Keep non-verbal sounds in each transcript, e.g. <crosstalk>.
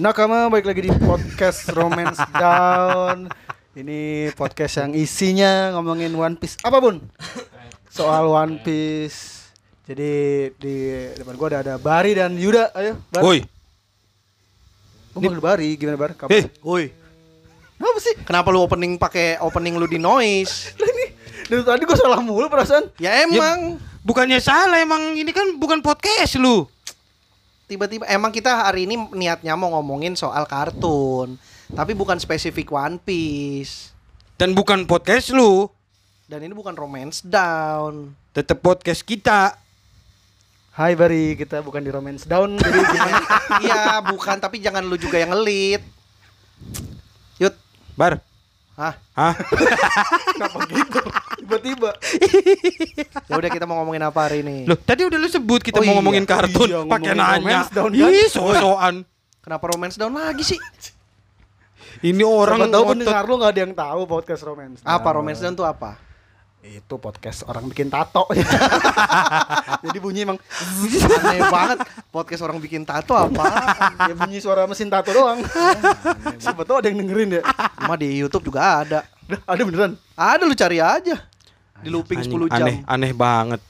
Nakama balik lagi di podcast Romance Down. Ini podcast yang isinya ngomongin One Piece apa pun. Soal One Piece. Jadi di depan gua ada, ada Bari dan Yuda. Ayo, Bar. Woi, Gua panggil Bari, gimana Bar? Kapan? eh, Woi, Apa sih? kenapa lu opening pakai opening lu di noise? <laughs> Lah ini dari tadi gua salah mulu perasaan. Ya emang bukannya salah emang ini kan bukan podcast lu. Tiba-tiba emang kita hari ini niatnya mau ngomongin soal kartun, tapi bukan spesifik One Piece. Dan bukan podcast lu, Dan ini bukan romance down. tetap podcast kita. Hai Bari, kita bukan di Romance Down. Jadi gimana? <laughs> Iya, bukan tapi jangan lu juga yang ngelit. Yut, Bar, hah? hah? <laughs> Kenapa gitu? Tiba-tiba. Ya udah kita mau ngomongin apa hari ini? Loh, tadi udah lu sebut kita Oh mau iya, ngomongin kartun, iya, pakai nanya. down, kan? Ih, so-soan. Kenapa romance down lagi sih? Ini Orang orang tahu pendengar lu nggak ada yang tahu podcast Romance. Apa Down. romance down tuh apa? Itu podcast orang bikin tato. <laughs> Jadi bunyi emang Aneh banget. Podcast orang bikin tato apa? <laughs> ya bunyi suara mesin tato doang. Siapa tahu ada yang dengerin ya. Cuma di YouTube juga ada. Ada beneran. Ada lu cari aja. Di looping 10 jam. Aneh, aneh banget.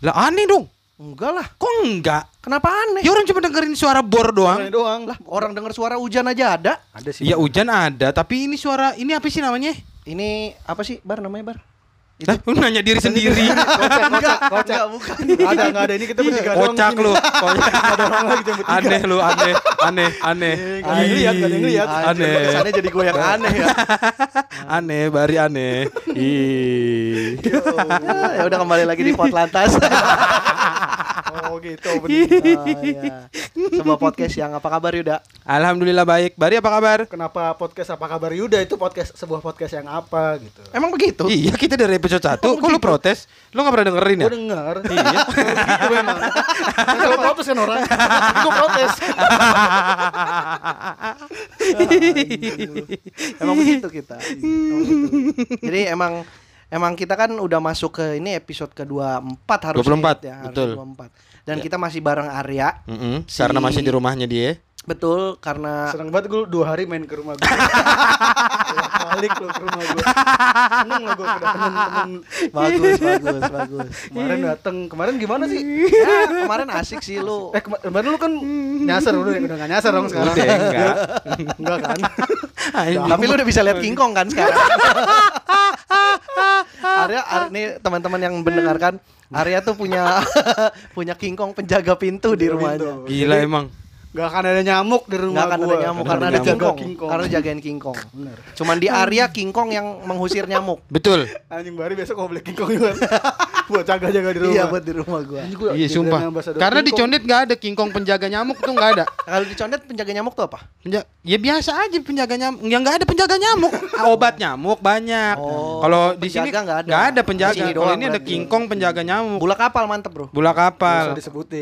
Lah aneh dong. Enggak lah. Kok enggak? Kenapa aneh? Ya orang cuma dengerin suara bor doang. Suaranya doang. Lah, orang dengar suara hujan aja ada. Ada sih. Ya hujan ada, tapi ini suara ini apa sih namanya? Ini apa sih? Bar namanya, Bar? Hah? Lu nanya diri sendiri. kocak, kocak, kocak. Enggak, bukan. Ada enggak ada ini kita bertiga doang. Kocak lu. <laughs> Kocak. Ada orang lagi bertiga. Aneh lu, aneh, aneh, aneh. Ada yang lihat, yang lihat. Aneh. Kesannya jadi gue yang aneh ya. <laughs> Aneh, bari aneh. Ih. ya udah kembali lagi di Pot Lantas. <laughs> Oh gitu <laughs> opening. Oh, iya. Sebuah <laughs> podcast yang apa kabar Yuda? Alhamdulillah baik. Bari apa kabar? Kenapa podcast apa kabar Yuda itu podcast sebuah podcast yang apa gitu. Emang begitu? Iya, kita dari episode 1. Kok lu protes? Lu gak pernah dengerin ya? Gue denger Iya <laughs> Gitu memang Kalau protes kan orang Gue protes emang begitu kita. Begitu. Jadi emang emang kita kan udah masuk ke ini episode ke-24 harusnya 24, ya, harus betul. 24. Dan kita masih bareng Arya. Mm-mm, Si- Karena masih di rumahnya dia. Betul karena Seneng banget gue dua hari main ke rumah gue Balik lo ke rumah gue Seneng lah gue kedatangan temen bagus bagus bagus. Kemarin dateng Kemarin gimana sih? Ya, kemarin asik sih lu. Eh kema- kemarin lu kan nyasar Udah, udah gak nyasar dong sekarang Udah, enggak. Enggak kan Tapi lu udah bisa lihat King Kong kan sekarang. Arya, Ar- nih teman-teman yang mendengarkan, Arya tuh punya <laughs> punya King Kong penjaga pintu di rumahnya. Gila emang. Gak akan ada nyamuk di rumah Nggak akan ada gua. nyamuk Bener, karena ada nyamuk. King Kong. King Kong. Karena jagain King Kong. Bener Cuman di Arya King Kong yang mengusir nyamuk. Betul. Anjing bari besok mau beli King Kong juga <laughs> Buat jaga-jaga di rumah Iya buat di rumah gua. Gua Iya sumpah. Karena King di. Condet gak ada King Kong penjaga nyamuk tuh gak ada. Kalau di Condet penjaga nyamuk tuh apa? Penja- ya biasa aja penjaga nyamuk. Yang nggak ada penjaga nyamuk. <laughs> Ah, Obat nyamuk banyak. Oh, Kalau di sini penjaga nggak ada. nggak ada Di penjaga. sini Kalau doang ini ada. King Kong penjaga nyamuk. Bola kapal mantep bro. Bulak Nggak kapal.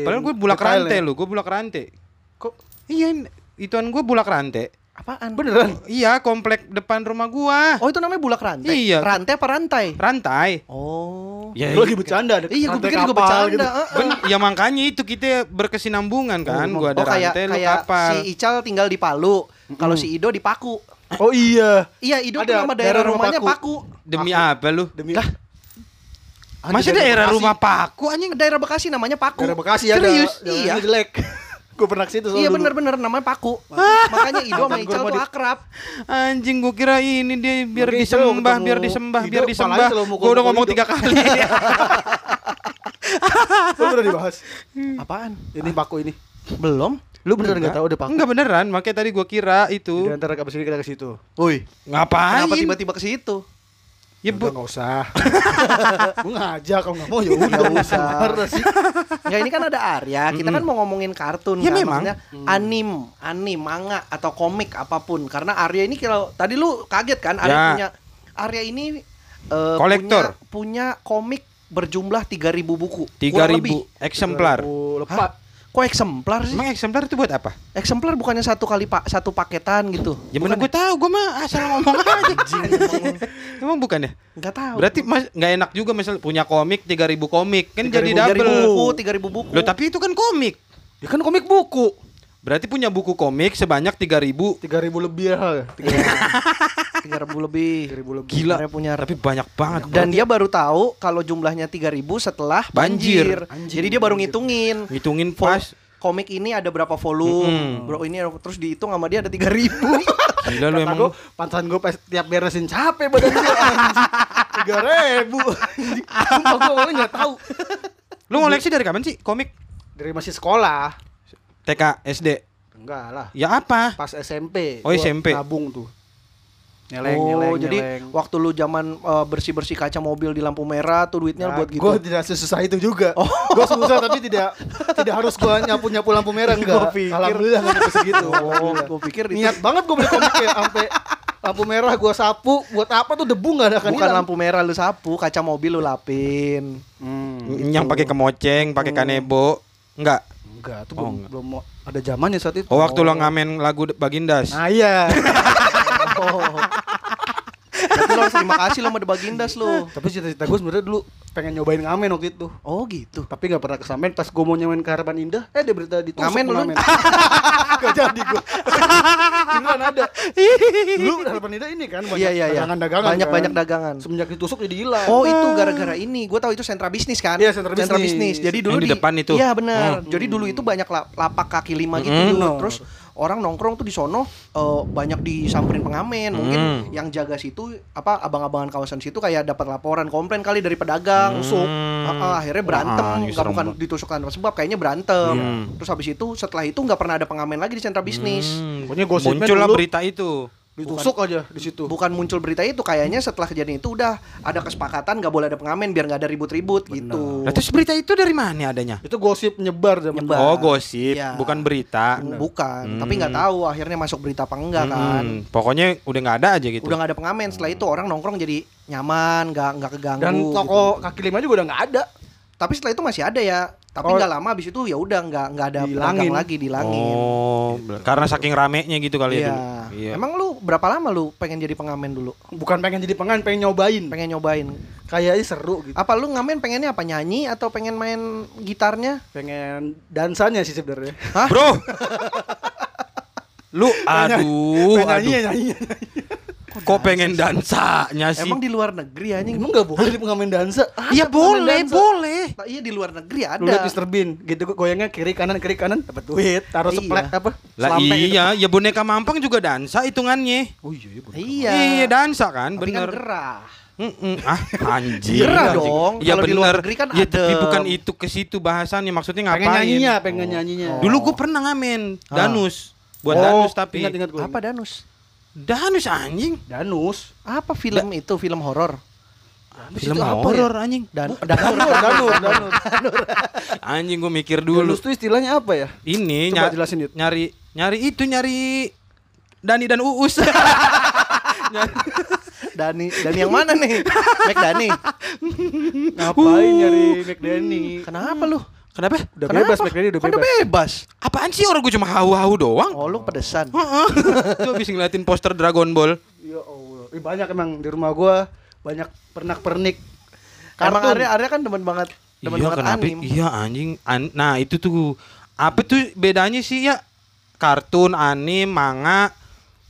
Padahal gue bulak rantai lu, gue bulak rantai. Kok Iya, ituan gue bulak rantai. Apaan? beneran? Iya, komplek depan rumah gua. Oh itu namanya bulak rantai. Iya. Rantai apa rantai? Rantai. Oh. Ya, Lu lagi bercanda ada Iya, gue rantai pikir juga kapal bercanda. gitu. Ben, ya makanya itu kita berkesinambungan kan. Oh, Gua ada oh kayak rantai, kayak kapal. si Ical tinggal di Palu. Kalau si Ido di Paku. Oh iya. Iya, Ido Ada nama daerah daerah rumah rumahnya Paku. Paku. Demi apa lu? Demi Lah, Masih daerah rumah Paku anjing. Daerah Bekasi namanya Paku. Daerah Bekasi ada. Serius? Iya. jelek. Gue pernah ke situ soalnya Iya bener-bener namanya Paku. <laughs> Makanya Ido sama Ical tuh di- akrab. Anjing gua kira ini dia biar Makanya disembah, biar disembah, Ido, biar disembah. mukul-mukul udah ngomong tiga kali. <laughs> Lu udah dibahas. Apaan? Ini paku ini. Belum. Lu beneran enggak tahu udah paku? Enggak beneran, makanya tadi gua kira Di itu. antara abis ini kita ke situ. Woi, Ngapain? kenapa tiba-tiba ke situ? Ya, Udah bu- nggak usah. <laughs> Gue ngajak kalau nggak mau ya udah Nggak usah. Sih. Enggak ini kan ada Arya, kita kan mau ngomongin kartun Ya, kan, memang. maksudnya anim, anim, manga atau komik apa pun. Karena Arya ini kalau tadi lu kaget kan Arya Ya. punya Arya ini eh, Kolektor. punya, punya komik berjumlah 3000 buku. tiga Kurang lebih. ribu eksemplar. Hah? lepas. Kok eksemplar sih? Emang eksemplar itu buat apa? Eksemplar bukannya satu kali pak satu paketan gitu. Ya bener gue tahu, gue mah asal ngomong aja. <laughs> Emang bukan ya? Enggak tahu. Berarti mas nggak enak juga misal punya komik 3000 komik kan jadi 3000 double. buku, 3000 buku. Loh tapi itu kan komik. Ya kan komik buku. Berarti punya buku komik sebanyak 3000 Tiga ribu lebih ya. Tiga <laughs> tiga ribu lebih ribu lebih. Gila. Dia punya Tapi banyak banget. dan dia baru tahu kalau jumlahnya 3000 setelah banjir. Banjir. Jadi dia baru ngitungin. ngitungin pas. komik ini ada berapa volume, Mm-mm. bro ini terus dihitung sama dia ada 3000 <laughs> Gila lu emang. gue, pantasan gue pas tiap beresin capek badan gue. Tiga ribu. Sumpah gue awalnya nggak tahu. Lu ngoleksi dari kapan sih komik? Dari masih sekolah. TK, SD. Enggak lah. Ya apa? Pas SMP. Oh, gua SMP. Nabung tuh. Nyeleng, oh, nyeleng, jadi nyeleng. waktu lu zaman eh, bersih-bersih kaca mobil di lampu merah tuh duitnya buat gitu. Gue tidak sesusah itu juga. Oh. Gue susah tapi tidak tidak harus gue nyapu nyapu lampu merah enggak. Gua pikir- Alhamdulillah nggak sampai segitu. Oh, gue pikir itu Niat banget gue beli komik ya sampai lampu merah gue sapu buat apa tuh debu nggak ada akan bukan hilang. lampu merah lu sapu, kaca mobil lu lapin. Hmm, Yang pakai kemoceng, pakai kanebo. Enggak. Enggak tuh Oh, belum, enggak. belum ada zamannya saat itu. Oh, waktu lo ngamen lagu Bagindas. Nah iya. <laughs> Oh. Lu harus terima kasih lo sama The Bagindas lu. Tapi cita-cita gue sebenarnya dulu pengen nyobain ngamen waktu itu. Oh gitu. Tapi nggak pernah kesampaian pas gue mau nyobain ke Harapan Indah, eh ada berita ditusuk Ngamen lu? <laughs> Gak jadi gue. Beneran ada. Dulu Harapan Indah ini kan banyak Iya iya iya. dagangan-dagangan. Banyak kan. banyak dagangan. Semenjak ditusuk jadi hilang. Oh itu gara-gara ini, gue tahu itu sentra bisnis kan? Iya, sentra bisnis. Jadi dulu Yang di depan itu. Iya benar. Hmm. Jadi dulu itu banyak la- lapak kaki lima gitu. Mm-mm. dulu. Terus orang nongkrong tuh di sono eh, banyak disamperin pengamen. Mungkin Hmm. yang jaga situ apa abang-abangan kawasan situ kayak dapat laporan komplain kali dari pedagang. Tusuk. Ah, ah, akhirnya berantem. Nggak bukan ditusuk tanpa sebab, kayaknya berantem. Hmm. Terus habis itu setelah itu nggak pernah ada pengamen lagi di sentra bisnis. Hmm. Pokoknya gosipnya Muncul lah dulu- berita itu. Ditusuk aja di situ. bukan muncul berita itu kayaknya setelah kejadian itu udah ada kesepakatan nggak boleh ada pengamen biar nggak ada ribut-ribut gitu. Lah terus berita itu dari mana adanya? Itu gosip nyebar zaman Nyebar. Oh, gosip, Iya. bukan berita. Bukan, Hmm. tapi nggak tahu akhirnya masuk berita apa enggak kan. Hmm, Pokoknya udah nggak ada aja gitu. Udah nggak ada pengamen. Setelah itu orang nongkrong jadi nyaman, nggak nggak keganggu. Dan gitu. toko kaki lima juga udah nggak ada. Tapi setelah itu masih ada ya. Tapi Oh. nggak lama habis itu ya udah nggak nggak ada pedagang lagi dilangin. Oh, karena saking ramenya gitu kali ya Iya. dulu. Iya. Emang lu berapa lama lu pengen jadi pengamen dulu? Bukan pengen jadi pengen, pengen nyobain. Pengen nyobain. Kayaknya seru gitu. Apa lu ngamen pengennya apa nyanyi atau pengen main gitarnya? Pengen dansanya sih sebenarnya. Hah? Bro. <laughs> Lu aduh, pengen nyanyi aduh. ya nyanyi. Kok pengen dansanya sih? Emang di luar negeri anjing. Emang nggak boleh di pengamen dansa? Iya boleh, dansa. boleh. Nah, iya di luar negeri ada. Lu liat Mr. Bean gitu goyangnya kiri kanan kiri kanan dapat duit taruh Iya. seplek apa Lah gitu. iya, ya boneka mampang juga dansa hitungannya. oh iya iya bener. Iya. Iya, dansa kan, Tapi kan bener. gerah. Mm-mm. Ah, anjir. Gerah anjing. dong. Iya Kalau di luar bener. negeri kan Ya tapi bukan itu ke situ bahasannya, maksudnya ngapain? pengen nyanyinya pengen nyanyinya Dulu gue pernah ngamen Ah. danus. Buat Oh, danus tapi. ingat ingat gue Apa danus? Danus anjing. danus Apa film itu? Film horor. Film itu apa horor anjing. Dan danur danur danur Anjing gue mikir dulu. danus tuh istilahnya apa ya Ini Coba ny- jelasin, Yud. nyari nyari itu nyari Dani dan Uus. <laughs> Dani, Dani yang mana nih? <laughs> Mac Dani. <laughs> ngapain nyari McDanny Kenapa lu? Kenapa? udah Kenapa? bebas McDanny udah Kan bebas bebas. Apaan sih orang gue cuma hawu-hawu doang? Oh, lu pedesan. Heeh. <laughs> Tuh habis ngeliatin poster Dragon Ball. ya Allah Ih, banyak emang di rumah gua banyak pernak pernik Emang Arya, Arya kan demen banget demen iya banget kenapa? anim. Iya anjing. An- nah itu tuh apa tuh bedanya sih ya? Kartun, anim, manga.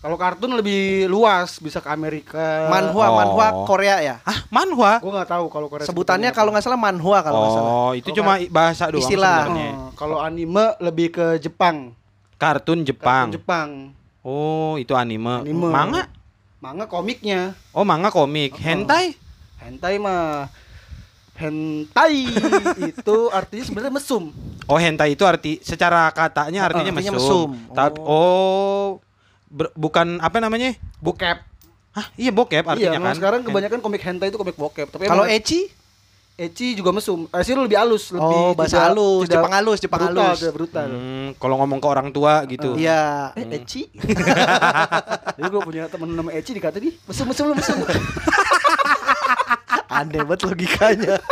Kalau kartun lebih luas bisa ke Amerika Manhwa, Oh. manhwa Korea ya. Ah, manhwa. gua nggak tahu kalau Korea Sebutannya kalau nggak salah manhwa kalau nggak salah. Oh, itu cuma bahasa doang Istilah. sebenarnya. Oh, kalau anime lebih ke Jepang Kartun Jepang. Kartun Jepang Oh, itu anime. Anime. Manga? manga komiknya Oh, manga komik. Hentai? hentai mah hentai <laughs> itu artinya sebenarnya mesum Oh, hentai itu arti secara katanya artinya, artinya mesum. mesum. Tap- oh, ber- bukan apa namanya? bokep Hah, iya bokep iya artinya memang kan. sekarang kebanyakan komik hentai itu komik bokep tapi Kalau ecchi? ecchi juga mesum ecchi lebih halus lebih Oh, bahasa tidak- halus, tidak Jepang halus, Jepang brutal, halus. tidak brutal Hmm, kalau ngomong ke orang tua gitu. Iya. eh ecchi <laughs> jadi gue punya temen nama ecchi dikata di mesum mesum lu mesum <laughs> Aneh banget logikanya. <laughs>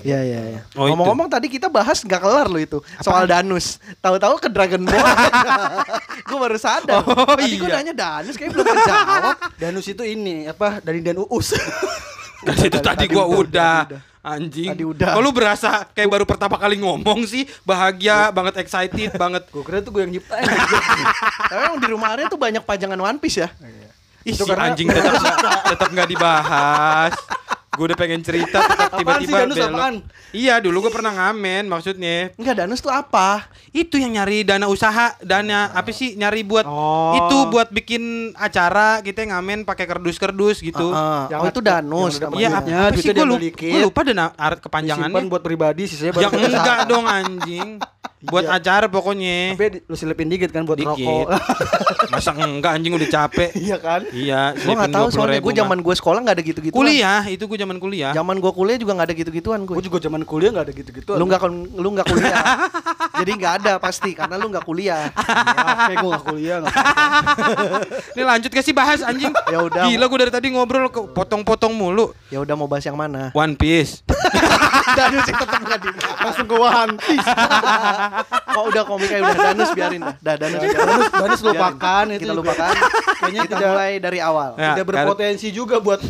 Iya iya iya. Oh. Ngomong-ngomong tadi kita bahas nggak kelar loh itu soal Danus. Tahu-tahu ke Dragon Ball. <laughs> gue baru sadar. Oh, tadi gue iya. nanya Danus kayak belum kejawab. danus itu ini apa dari dan uus <laughs> Kan itu tadi gua udah. Anjing. Tadi udah. Kalau berasa kayak baru pertama kali ngomong sih, bahagia banget, excited banget. Gue kira tuh gue yang nyiptain. <laughs> Tapi emang di rumah Arya tuh banyak pajangan One Piece ya. Ih, Itu si karena- anjing tetap tetap nggak dibahas. Gue udah pengen cerita, tiba-tiba sih, Danus, belok. apaan? Iya, dulu gue pernah ngamen maksudnya. Enggak Danus tuh apa? Itu yang nyari dana usaha, dana apa sih nyari buat Oh. itu buat bikin acara kita ngamen pakai kardus-kardus gitu. Ah, Yang oh itu Danus. yang Iya, Duitnya, apa sih gue lupa, lupa dana art Simpan kepanjangannya. buat pribadi, sisanya Ya buat enggak dong anjing. Buat Iya. acara pokoknya. Tapi lu selipin dikit kan buat Dikit. rokok. <laughs> Masa enggak anjing udah capek. Iya kan? Iya, Gue nggak tahu soalnya gue zaman gue sekolah nggak ada gitu-gitu. kuliah, itu gue zaman kuliah. Zaman gue kuliah juga nggak ada gitu-gituan gue. Gue juga zaman kuliah nggak ada gitu-gitu. Lu nggak lu nggak kuliah. <laughs> Jadi nggak ada pasti karena lu nggak kuliah. <laughs> Oke, gue nggak kuliah. Ini lanjut ke sih bahas anjing. Ya udah. Gila gue dari tadi ngobrol ke potong-potong mulu. Ya udah mau bahas yang mana? One Piece. <laughs> Danus sih tetap nggak dibahas. Langsung ke One Piece. Oh udah komiknya udah Danus biarin dah. Dah Danus. Danus, Danus lupakan Biarin. itu. Kita lupakan. Kayaknya kita mulai dari awal. Ya, tidak berpotensi juga buat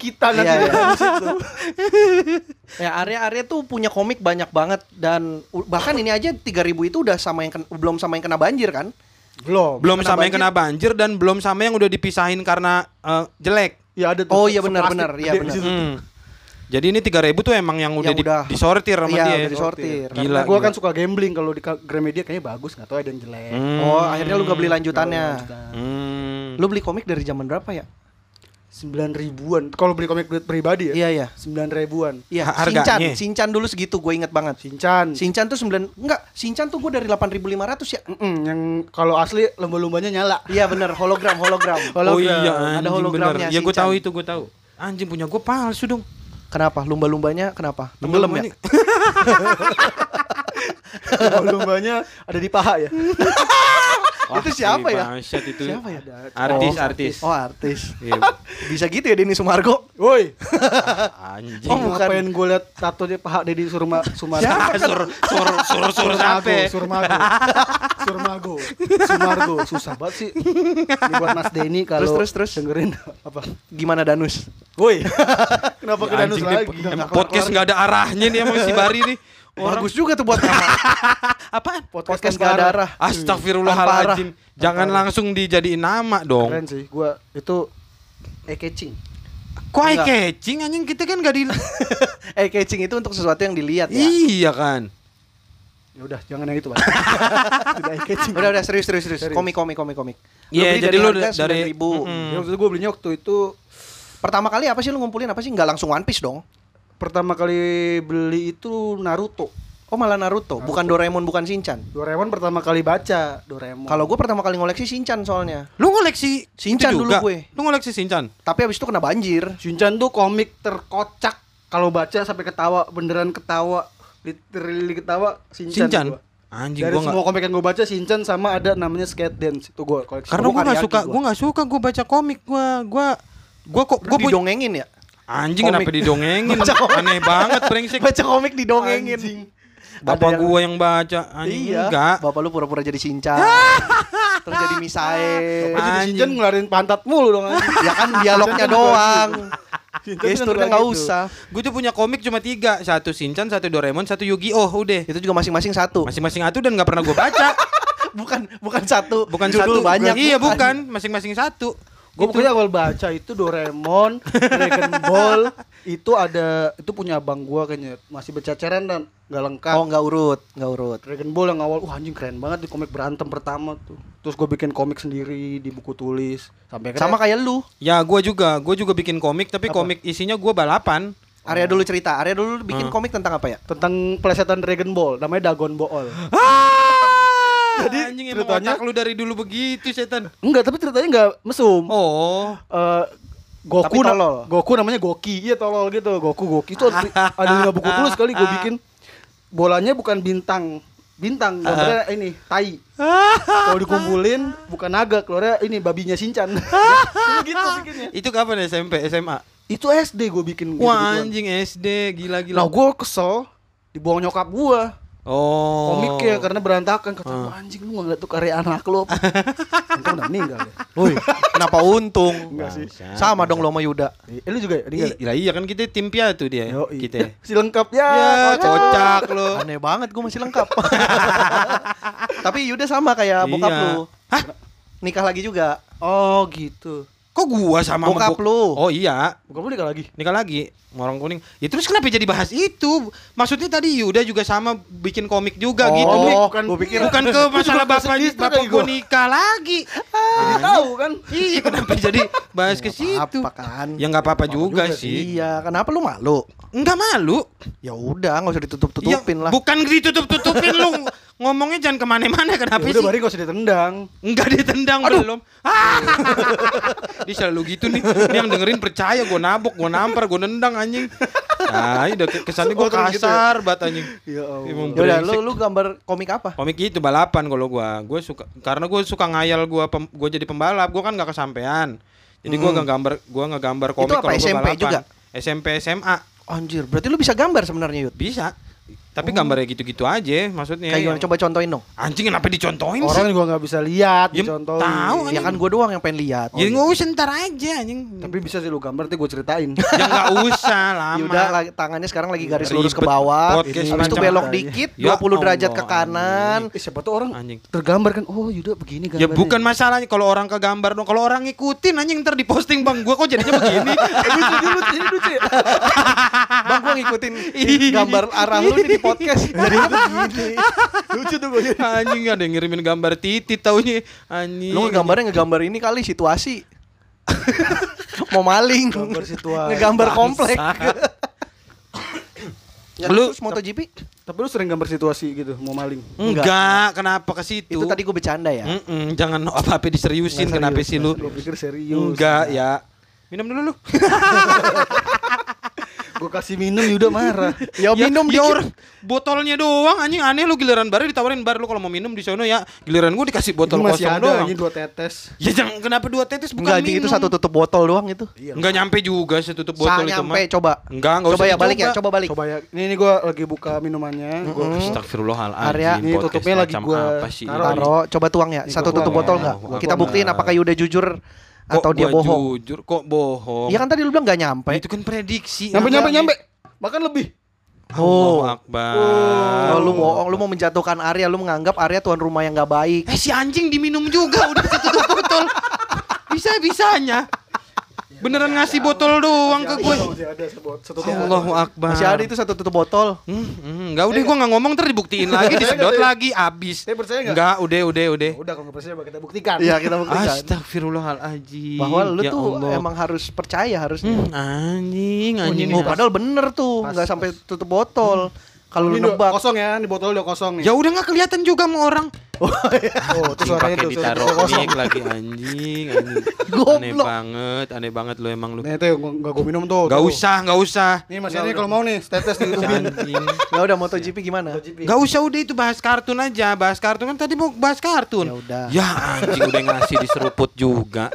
kita nanti Iya, iya. <laughs> Ya area-area tuh punya komik banyak banget dan bahkan ini aja 3000 itu udah sama yang ken- belum sama yang kena banjir kan? Belum. Belum Kena sama yang banjir. kena banjir dan belum sama yang udah dipisahin karena eh, jelek. Ya ada tuh. Oh, iya seplastik benar-benar, iya di benar. Hmm. Jadi ini 3000 tuh emang yang udah, Yang di- udah- disortir sama Iya, dia. udah disortir. Gila. Karena gue gila. kan suka gambling kalau di Gramedia kayaknya bagus nggak tahu ada yang jelek. Hmm. Oh, akhirnya lu gak beli lanjutannya. Hmm. Lu beli komik dari zaman berapa ya? Sembilan ribuan. Kalau beli komik duit pribadi ya. Iya, iya. Sembilan ribuan. Iya, Ha- harganya? Shinchan, Shinchan dulu segitu gue inget banget. Shinchan. Shinchan tuh 9 enggak, Shinchan tuh gue dari 8500 ya. Mm-mm, yang kalau asli lomba-lombanya nyala. Iya bener, hologram, hologram. Oh iya, Ada hologramnya bener. Ya gue tahu itu, gue tahu. Anjing punya gue palsu dong. Kenapa? Lumba-lumbanya kenapa? Tenggelam ya? Lumba-lumbanya- <laughs> ada di paha ya. Wah, <laughs> Itu siapa si ya? bangsat itu. Siapa ya? Artis, Oh, artis. Oh, artis. Iya. <laughs> Bisa gitu ya Denny Sumargo? Woi, Anjing. oh, bukan. ngapain gue liat tato di paha Deddy Surma Sumargo. Siapa sur sur sur sur siapa? Surmago, Surmago, Sumargo, susah banget sih. Ini buat Mas Denny kalau Terus, terus, terus. dengerin apa? Gimana Danus? Woi, kenapa ke Danus Anjing nih, lagi? Udah emang nggak podcast nggak ada arahnya nih emang si Bari nih. Orang Bagus juga tuh buat nama. <laughs> apaan? Podcast tanpa gak ada arah. Astagfirullahaladzim. Jangan langsung dijadiin nama dong. Keren sih, gua itu eye catching. Kok eye Enggak. catching anjing kita kan gak di <laughs> Eh catching itu untuk sesuatu yang dilihat ya. Iya kan. Ya udah, jangan yang itu. Tidak <laughs> eye catching. Udah udah serius serius serius. Komik komik komik komik. Iya, beli jadi lu dari- 9.000. Mm-mm. Ya, waktu itu gue belinya waktu itu Pertama kali apa sih lu ngumpulin apa sih? Nggak langsung One Piece dong. pertama kali beli itu Naruto. Oh malah Naruto, bukan Doraemon, bukan Shinchan. Doraemon pertama kali baca Doraemon. Kalau gue pertama kali ngoleksi Shinchan soalnya. Lu ngoleksi Shinchan dulu gue. Lu ngoleksi Shinchan? Tapi abis itu kena banjir. Shinchan tuh komik terkocak kalau baca sampai ketawa beneran ketawa literally ketawa Shinchan. Shinchan? gua. Anjing Dari gua semua nggak komik yang gue baca Shinchan sama ada namanya Skate Dance itu gue koleksi. karena Gua gua nggak suka gua. gua nggak suka gua baca komik gua gua gua kok punya didongengin ya? anjing komik. kenapa didongengin Baca komik. aneh banget brengsek Baca komik didongengin. Anjing. bapak yang- gua yang baca anjing Iya. enggak Bapak lu pura-pura jadi Shinchan. <laughs> terus jadi Misae. Apa jadi Anjing. Shinchan ngelarin pantat mulu dong anjing. <laughs> ya kan dialognya doang. Gesturnya nggak gitu. usah. Gue tuh punya komik cuma tiga Satu Shinchan, satu Doraemon, satu Yu-Gi-Oh udah Itu juga masing-masing satu. Masing-masing satu dan gak pernah gue baca <laughs> bukan bukan satu. Bukan Judul satu banyak. Iya bukan Masing-masing satu Gue Gitu. pokoknya awal baca itu Doraemon, Dragon Ball itu ada itu punya abang gua kayaknya masih berceceran dan nggak lengkap. Oh nggak urut, nggak urut. Dragon Ball yang awal, wah anjing keren banget di komik berantem pertama tuh. Terus gue bikin komik sendiri di buku tulis sampai Sama kayak lu. Ya gue juga Gue juga bikin komik Tapi Apa? komik isinya gue balapan Arya dulu cerita. Arya dulu bikin Hmm. komik tentang apa ya? tentang pelesetan Dragon Ball, namanya Dragon Ball. Jadi anjing emang ceritanya- otak lu dari dulu begitu setan Enggak, tapi ceritanya enggak mesum. Oh Eh, Goku Tapi na- tolol. Goku namanya Goki, iya tolol gitu. Goku Goki itu ada, ada lima buku tulis kali gue bikin. Bolanya bukan bintang, bintang gambarnya ini tai. <laughs> Kalau dikumpulin bukan naga, keluarnya ini babinya Shinchan. <laughs> gitu bikinnya. Itu kapan SMP SMA Itu SD gue bikin gitu Wah anjing SD Gila-gila Nah gue kesel dibuang nyokap gue. Oh. komiknya karena berantakan kata "Wah, anjing lu ngeliat tuh karya anak lu <laughs> Untung udah meninggal ya Woi, kenapa untung? Enggak sih. Sama dong lo sama Yuda. eh, lu juga ya? meninggal ya? Iya, iya kan kita tim piatu dia. Yoi. Kita. <laughs> si lengkap ya, Ya, kocak. kocak lo. Aneh banget gue masih lengkap. <laughs> Tapi Yuda sama kayak bokap Iya. lu. Hah? Nikah lagi juga. oh gitu Kok gua sama Bokap bok- lu. Oh iya, bukan lu nikah lagi nikah lagi orang kuning. Ya terus kenapa jadi bahas itu? Maksudnya tadi Yuda juga sama bikin komik juga Oh, gitu. komik. bukan Gua pikir- Bukan ke <laughs> masalah bapak bapak gua nikah lagi. jadi tahu kan Iya, kenapa jadi bahas ke situ? Apa kan? Ya nggak apa-apa juga, juga sih. Iya, kenapa lu malu? Enggak malu. Ya udah, nggak usah ditutup-tutupin Ya, lah. Bukan ditutup-tutupin lu. Ngomongnya jangan ke mana-mana kenapa ya sih? udah bari gak usah ditendang Enggak ditendang belum. <laughs> Ah. Dia selalu gitu nih. Dia yang dengerin percaya gue nabok, gue nampar, gue nendang anjing. Nah, udah kesannya gue Oh, terus gitu ya? kasar banget anjing. ya Allah Emang Ya udah, lu lu gambar komik apa? Komik itu balapan kalau gua. Gue suka karena gue suka ngayal gua pem, gua jadi pembalap, gua kan nggak kesampean. Jadi gua nggak gambar gua nggak gambar komik Hmm. kalau gua SMP balapan. juga? SMP SMA Anjir, berarti lu bisa gambar sebenarnya, Yud. bisa. Tapi gambarnya gitu-gitu aja maksudnya. Kayak gimana? Coba contoin dong. Anjing kenapa dicontohin orang sih? juga nggak bisa lihat Ya, dicontohin tahu, Ya kan gua doang yang pengen lihat. Ya nggak usah ntar aja anjing. tapi bisa sih lu gambar nanti gue ceritain <laughs> ya nggak usah <laughs> lama. Yuda lagi, tangannya sekarang lagi garis lurus ke bawah. Podcast Habis itu belok apa dikit, Ya 20 derajat ke Allah, kanan. eh, siapa tuh orang Anjing. tergambar kan oh Yuda begini Ya gambarnya bukan masalahnya kalau orang ke gambar dong. Kalau orang ngikutin anjing ntar diposting bang. Gua kok jadinya begini. <laughs> lucu dia lucu lucu ya Bang gua ngikutin gambar arah lu nih podcast. <laughs> Jadi lucu tuh gue anjing ada yang ngirimin gambar titit taunya. Anjing. lu ngegambarnya ngegambar ini kali situasi. <laughs> Mau maling. Gambar situasi. Ngegambar komplek. <laughs> Ya, Lu- terus MotoGP? tapi lu sering gambar situasi gitu mau maling Enggak, kenapa ke situ? Itu tadi gue bercanda ya. Mm-mm, jangan apa-apa diseriusin Nggak kenapa serius, sih lu? gue pikir serius Enggak ya. Minum dulu lu. Gue kasih minum Yuda marah Ya, minum ya dikit. orang botolnya doang anjing aneh lu giliran baru ditawarin bar lu kalau mau minum di sono ya giliran gua dikasih botol masih kosong ada doang. ini dua tetes Ya jangan kenapa dua tetes bukan Enggak anjing itu minum. satu tutup botol doang itu. Enggak nyampe juga setutup Sa botol itu nyampe mah. coba. Enggak, enggak Coba usah ya balik ya, coba balik. coba ya ini ini gue lagi buka minumannya gua Mm-mm. Astagfirullahaladzim Arya, ini tutupnya lagi sih taruh. coba tuang ya. Satu tutup tuang botol ya. enggak? Kita buktiin ya. apakah Yuda jujur atau dia bohong. Jujur kok bohong. Iya kan tadi lu bilang enggak nyampe. Itu kan prediksi. nyampe nyampe Apa? nyampe bahkan lebih Oh. Akbar. Oh, lu bohong, lu mau menjatuhkan Arya, lu menganggap Arya tuan rumah yang gak baik. Eh si anjing diminum juga udah tutup botol. Bisa bisanya. Beneran ngasih botol doang ke gue. Allahu Akbar. Masih ada itu satu tutup botol. Hmm, hmm, enggak udah gua nggak ngomong ntar dibuktiin lagi, <laughs> disedot lagi, abis. Saya percaya nggak? Enggak, udah, udah, udah. udah kalau nggak percaya kita buktikan Iya, kita buktikan. Astagfirullahaladzim. Bahwa lu Ya tuh Allah. emang harus percaya harusnya. Hmm, anjing, anjing. Oh, padahal bener tuh, nggak sampai tutup botol. Kalau lu nebak, kosong ya ini botol udah kosong nih Ya udah nggak kelihatan juga sama orang. <laughs> oh itu Anjing, suaranya pakai tuh ditaruh kosong lagi anjing, anjing. <laughs> Aneh Goblok. banget, aneh banget lu emang lu. Nah itu yang nggak gue minum tuh. Gak tuh. usah, gak usah. Nih Mas ini kalau mau nih tetes ditutupin. Anjing. <laughs> ya udah MotoGP gimana? Gak usah udah itu bahas kartun aja, bahas kartun kan tadi mau bahas kartun. Ya udah. Ya anjing udah ngasih diseruput juga.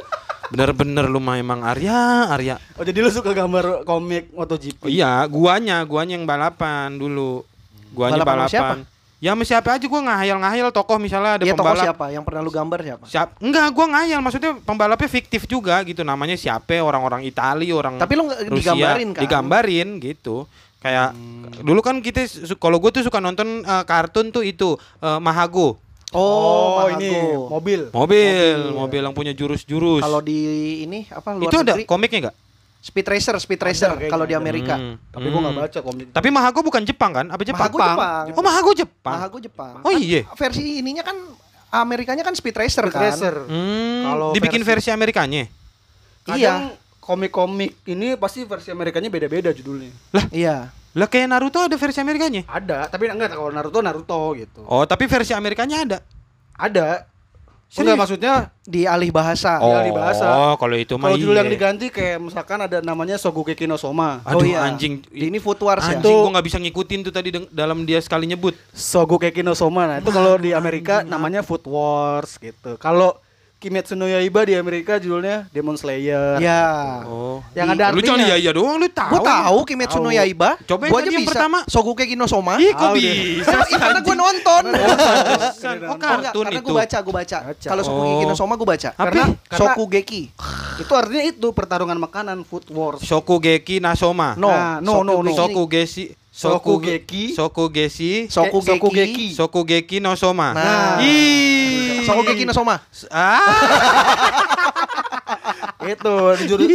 Bener-bener lu mah emang Arya, Arya. Oh jadi lu suka gambar komik MotoGP? Oh, iya, guanya, guanya yang balapan dulu. Guanya Balapan balapan. siapa? Ya sama siapa aja gua ngahayal-ngahayal tokoh misalnya ada tokoh pembalap. siapa? Yang pernah lu gambar siapa? Siap, enggak, gua ngayal maksudnya pembalapnya fiktif juga gitu namanya siapa orang-orang Itali orang Tapi lu Rusia. digambarin kan? digambarin gitu kayak dulu kan kita kalau gue tuh suka nonton eh, kartun tuh itu eh, Mahago Oh, Oh, ini Mahago. mobil. mobil mobil yang punya jurus-jurus Kalau di ini apa luar itu ada negeri? komiknya enggak Speed Racer, Speed Racer kalau di. Amerika. Hmm. Tapi gua nggak baca komik. tapi Mahago bukan Jepang kan apa Jepang Mahago Jepang. oh Mahago Jepang Mahago Jepang. Oh, iya. Versi ininya kan Amerikanya kan Speed Racer Speed kan. Racer. Hmm, Kalau dibikin versi- versi Amerikanya Kadang Iya. komik-komik ini pasti versi Amerikanya beda-beda judulnya. Iya. Lah kayak Naruto ada versi Amerikanya Ada, tapi enggak kalau Naruto Naruto gitu. oh tapi versi Amerikanya ada Ada. Serius? Enggak maksudnya Di alih bahasa. Oh. alih bahasa. oh kalau itu mah kalau judul iya. yang diganti kayak misalkan ada namanya Sogukeki no Soma. Aduh Oh, iya. anjing Di ini Food Wars ya. Anjing gua nggak bisa ngikutin tuh tadi dalam dia sekali nyebut. Sogukeki no Soma. Nah, itu kalau di Amerika namanya Food Wars gitu. Kalau Kimetsu no Yaiba di Amerika judulnya Demon Slayer. Ya. Oh. Yang ada Lu jangan artinya. iya iya doang lu tahu. Gua tahu Kimetsu no. Yaiba. Coba Gua yang tadi yang pertama. Sogukeki no Soma. Ih, kok bisa Iya, karena gue anjing? nonton. Oh, kartun karena itu. gue baca, gue baca. Kalau Sokugeki no Oh. Soma gue baca. Karena, karena Sokugeki. itu artinya itu pertarungan makanan food wars. Shokugeki Nasoma. No, Nah, no, no, no. Sokugeki. Shokugeki. Shokugeki. Sokugeki. Shokugeki. Shokugeki no Soma. Nah. Ih. Sokugeki no Soma. Ah. <laughs> itu di,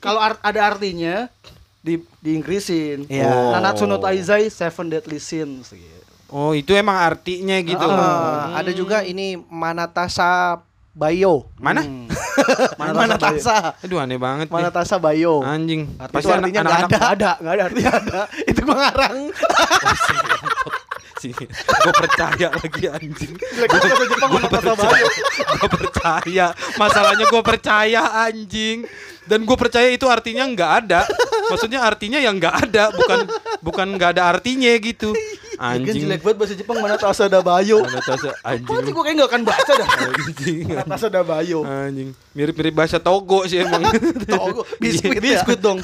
kalau art- ada artinya di diinggrisin. Iya. Nanatsu no Taizai Seven Deadly Sins gitu. Oh, itu emang artinya gitu. Ah, Ada juga ini Manatasa Bayo. Mana? Hmm. <laughs> Manatasa. Aduh aneh banget nih. Manatasa Bayo. Anjing. Arti Pasti itu anak- artinya nggak anak-anak Nggak ada, nggak ada artinya ada. <laughs> Itu gue ngarang. sih. Gue percaya lagi anjing. Jepang Gue percaya. Gue percaya. Masalahnya gue percaya anjing. Dan gue percaya itu artinya nggak ada. Maksudnya artinya yang nggak ada, bukan bukan nggak ada artinya gitu. Kan Anjing. jelek banget bahasa Jepang Manatasa da Bayo. Ada tasa anjing. Lu. gue kayak nggak akan baca dah. <laughs> Anjing. Manatasa da Bayo. Anjing. Mirip-mirip bahasa Togo sih emang. <laughs> Togo, biskuit, biskuit dong.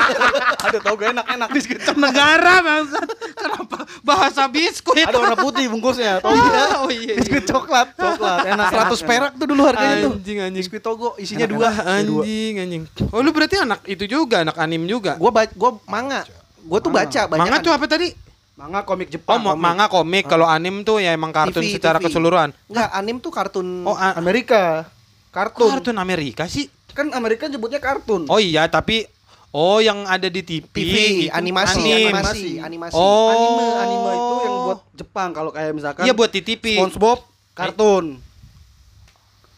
<laughs> ada Togo enak-enak biskuit. Negara bangsat. Kenapa bahasa biskuit? Ada warna putih bungkusnya. Togo. Oh iya. Biskuit coklat. Coklat, enak. 100 perak tuh dulu harganya tuh. Anjing anjing. Biskuit Togo isinya dua. enak. Anjing anjing. Oh lu berarti anak itu juga, anak anim juga. Gua ba- gua manga. Gua tuh baca banyak. Manga tuh apa tadi? Manga komik Oh, Jepang. ma- manga komik. Kalau anim tuh ya emang kartun TV, secara TV. keseluruhan. Enggak, anim tuh kartun. Oh, Amerika. kok Kartun. kartun Amerika sih? Kan Amerika nyebutnya kartun. Oh iya, tapi oh yang ada di TV, TV, gitu. animasi, Anim. animasi, animasi. Oh. Anime, anime itu yang buat Jepang. Kalau kayak misalkan Iya buat di TV. SpongeBob kartun.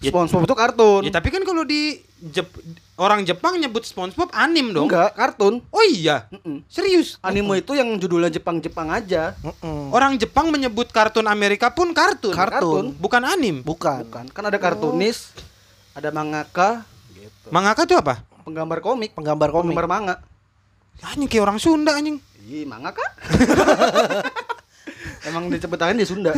Ya- SpongeBob itu kartun. Ya tapi kan kalau di Jep- orang Jepang nyebut SpongeBob anim dong. Enggak, kartun. Oh iya. Mm-mm. Serius. Anime itu yang judulnya Jepang-Jepang aja. Mm-mm. Orang Jepang menyebut kartun Amerika pun kartun. Kartun. Bukan anim. Bukan. Bukan. Kan ada kartunis, ada mangaka, gitu. Mangaka tuh apa? Penggambar komik, Penggambar komik. penggambar manga. Anjing kayak orang Sunda anjing. Ih, mangaka. <laughs> Emang dicepetain di Sunda.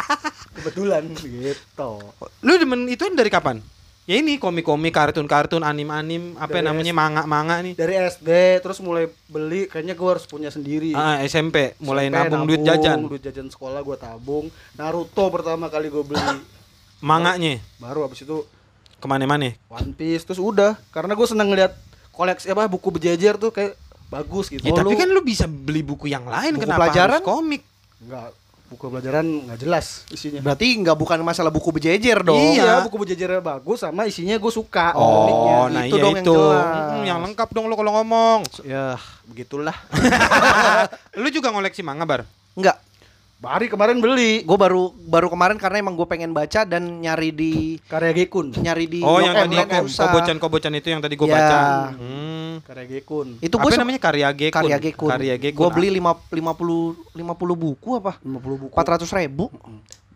<laughs> Kebetulan gitu. Lu demen itu dari kapan? Ya ini komik-komik, kartun-kartun, anim-anim, apa Dari namanya manga-manga nih. Dari SD terus mulai beli kayaknya gue harus punya sendiri. Ah, SMP mulai SMP nabung, duit jajan. Duit jajan sekolah gue tabung. Naruto pertama kali gue beli. <coughs> Manganya Baru habis itu ke mana-mana. One Piece terus udah karena gue seneng ngeliat koleksi apa buku berjejer tuh kayak bagus gitu. Ya, Oh, tapi lu- kan lu bisa beli buku yang lain Buku kenapa pelajaran? harus komik? Enggak, buku pelajaran nggak jelas isinya. Berarti nggak bukan masalah buku berjejer dong. Iya, buku berjejernya bagus sama isinya gue suka. Oh, nah itu iya dong yang itu. jelas. Mm, yang lengkap dong lo kalau ngomong. Ya, begitulah. <laughs> lu juga ngoleksi manga bar? Enggak. Bari kemarin beli Gue baru baru kemarin karena emang gue pengen baca dan nyari di karya Gekun. nyari di Oh, yang tadi Blok M. kobocan-kobocan itu yang tadi gue Ya. baca. Hmm. Karya Gekun. Itu Apa gue namanya karya Gekun? karya Gekun. Karya Gekun. Gue beli lima lima puluh lima puluh buku apa? 50 buku. Empat ratus ribu.